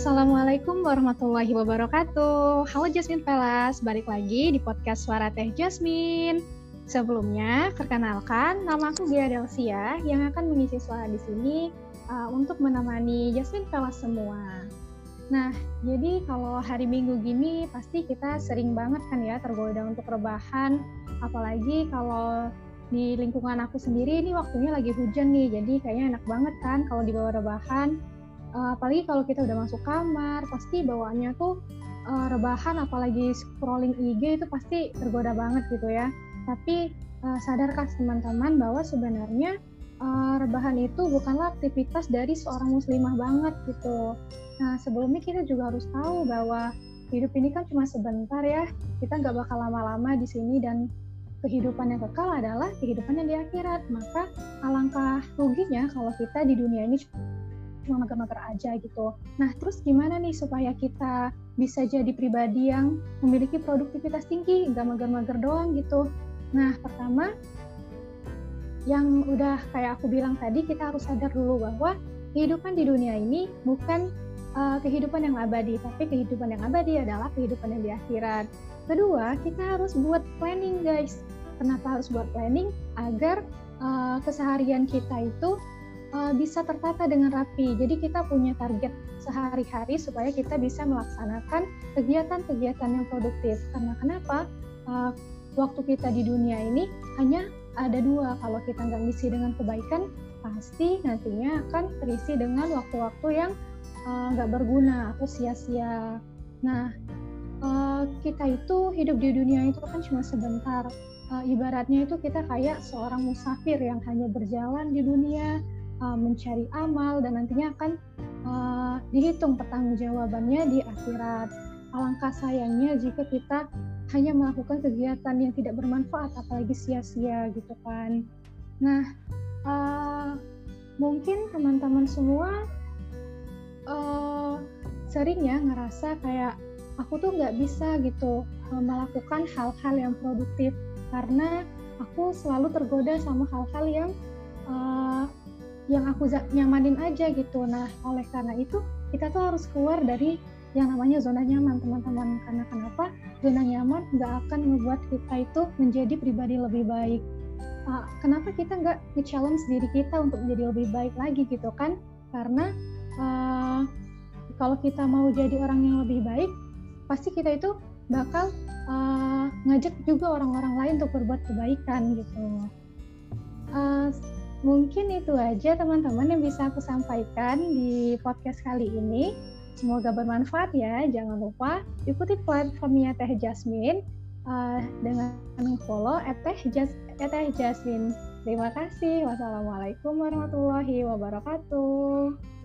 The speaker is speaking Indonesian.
Assalamualaikum warahmatullahi wabarakatuh. Halo Jasmine Pelas, balik lagi di podcast Suara Teh Jasmine. Sebelumnya, perkenalkan nama aku Gia Delsia yang akan mengisi suara di sini uh, untuk menemani Jasmine Pelas semua. Nah, jadi kalau hari Minggu gini pasti kita sering banget kan ya tergoda untuk rebahan, apalagi kalau di lingkungan aku sendiri ini waktunya lagi hujan nih, jadi kayaknya enak banget kan kalau dibawa rebahan uh, apalagi kalau kita udah masuk kamar pasti bawaannya tuh uh, rebahan apalagi scrolling IG itu pasti tergoda banget gitu ya. Tapi uh, sadarkah teman-teman bahwa sebenarnya uh, rebahan itu bukanlah aktivitas dari seorang muslimah banget gitu? Nah sebelumnya kita juga harus tahu bahwa hidup ini kan cuma sebentar ya. Kita nggak bakal lama-lama di sini dan kehidupan yang kekal adalah kehidupan yang di akhirat. Maka alangkah ruginya kalau kita di dunia ini cuma mager-mager aja gitu. Nah, terus gimana nih supaya kita bisa jadi pribadi yang memiliki produktivitas tinggi, nggak mager-mager doang gitu. Nah, pertama, yang udah kayak aku bilang tadi, kita harus sadar dulu bahwa kehidupan di dunia ini bukan uh, kehidupan yang abadi, tapi kehidupan yang abadi adalah kehidupan yang di akhirat. Kedua, kita harus buat planning, guys. Kenapa harus buat planning? Agar uh, keseharian kita itu uh, bisa tertata dengan rapi. Jadi kita punya target sehari-hari supaya kita bisa melaksanakan kegiatan-kegiatan yang produktif. Karena kenapa? Uh, waktu kita di dunia ini hanya ada dua. Kalau kita nggak ngisi dengan kebaikan, pasti nantinya akan terisi dengan waktu-waktu yang eh, nggak uh, berguna atau sia-sia. Nah, uh, kita itu hidup di dunia itu kan cuma sebentar. Uh, ibaratnya itu kita kayak seorang musafir yang hanya berjalan di dunia, uh, mencari amal dan nantinya akan uh, dihitung pertanggungjawabannya di akhirat. Alangkah sayangnya jika kita hanya melakukan kegiatan yang tidak bermanfaat apalagi sia-sia gitu kan. Nah, uh, mungkin teman-teman semua uh, sering ya ngerasa kayak aku tuh nggak bisa gitu uh, melakukan hal-hal yang produktif karena aku selalu tergoda sama hal-hal yang uh, yang aku nyamanin aja gitu. Nah, oleh karena itu kita tuh harus keluar dari yang namanya zona nyaman teman-teman. Karena kenapa? Zona nyaman nggak akan membuat kita itu menjadi pribadi lebih baik. Uh, kenapa kita nggak nge-challenge diri kita untuk menjadi lebih baik lagi gitu kan? Karena uh, kalau kita mau jadi orang yang lebih baik, pasti kita itu bakal uh, ngajak juga orang-orang lain untuk berbuat kebaikan gitu. Mungkin itu aja teman-teman yang bisa aku sampaikan di podcast kali ini. Semoga bermanfaat ya. Jangan lupa ikuti platformnya Teh Jasmine uh, dengan follow Teh Jasmine. Terima kasih. Wassalamualaikum warahmatullahi wabarakatuh.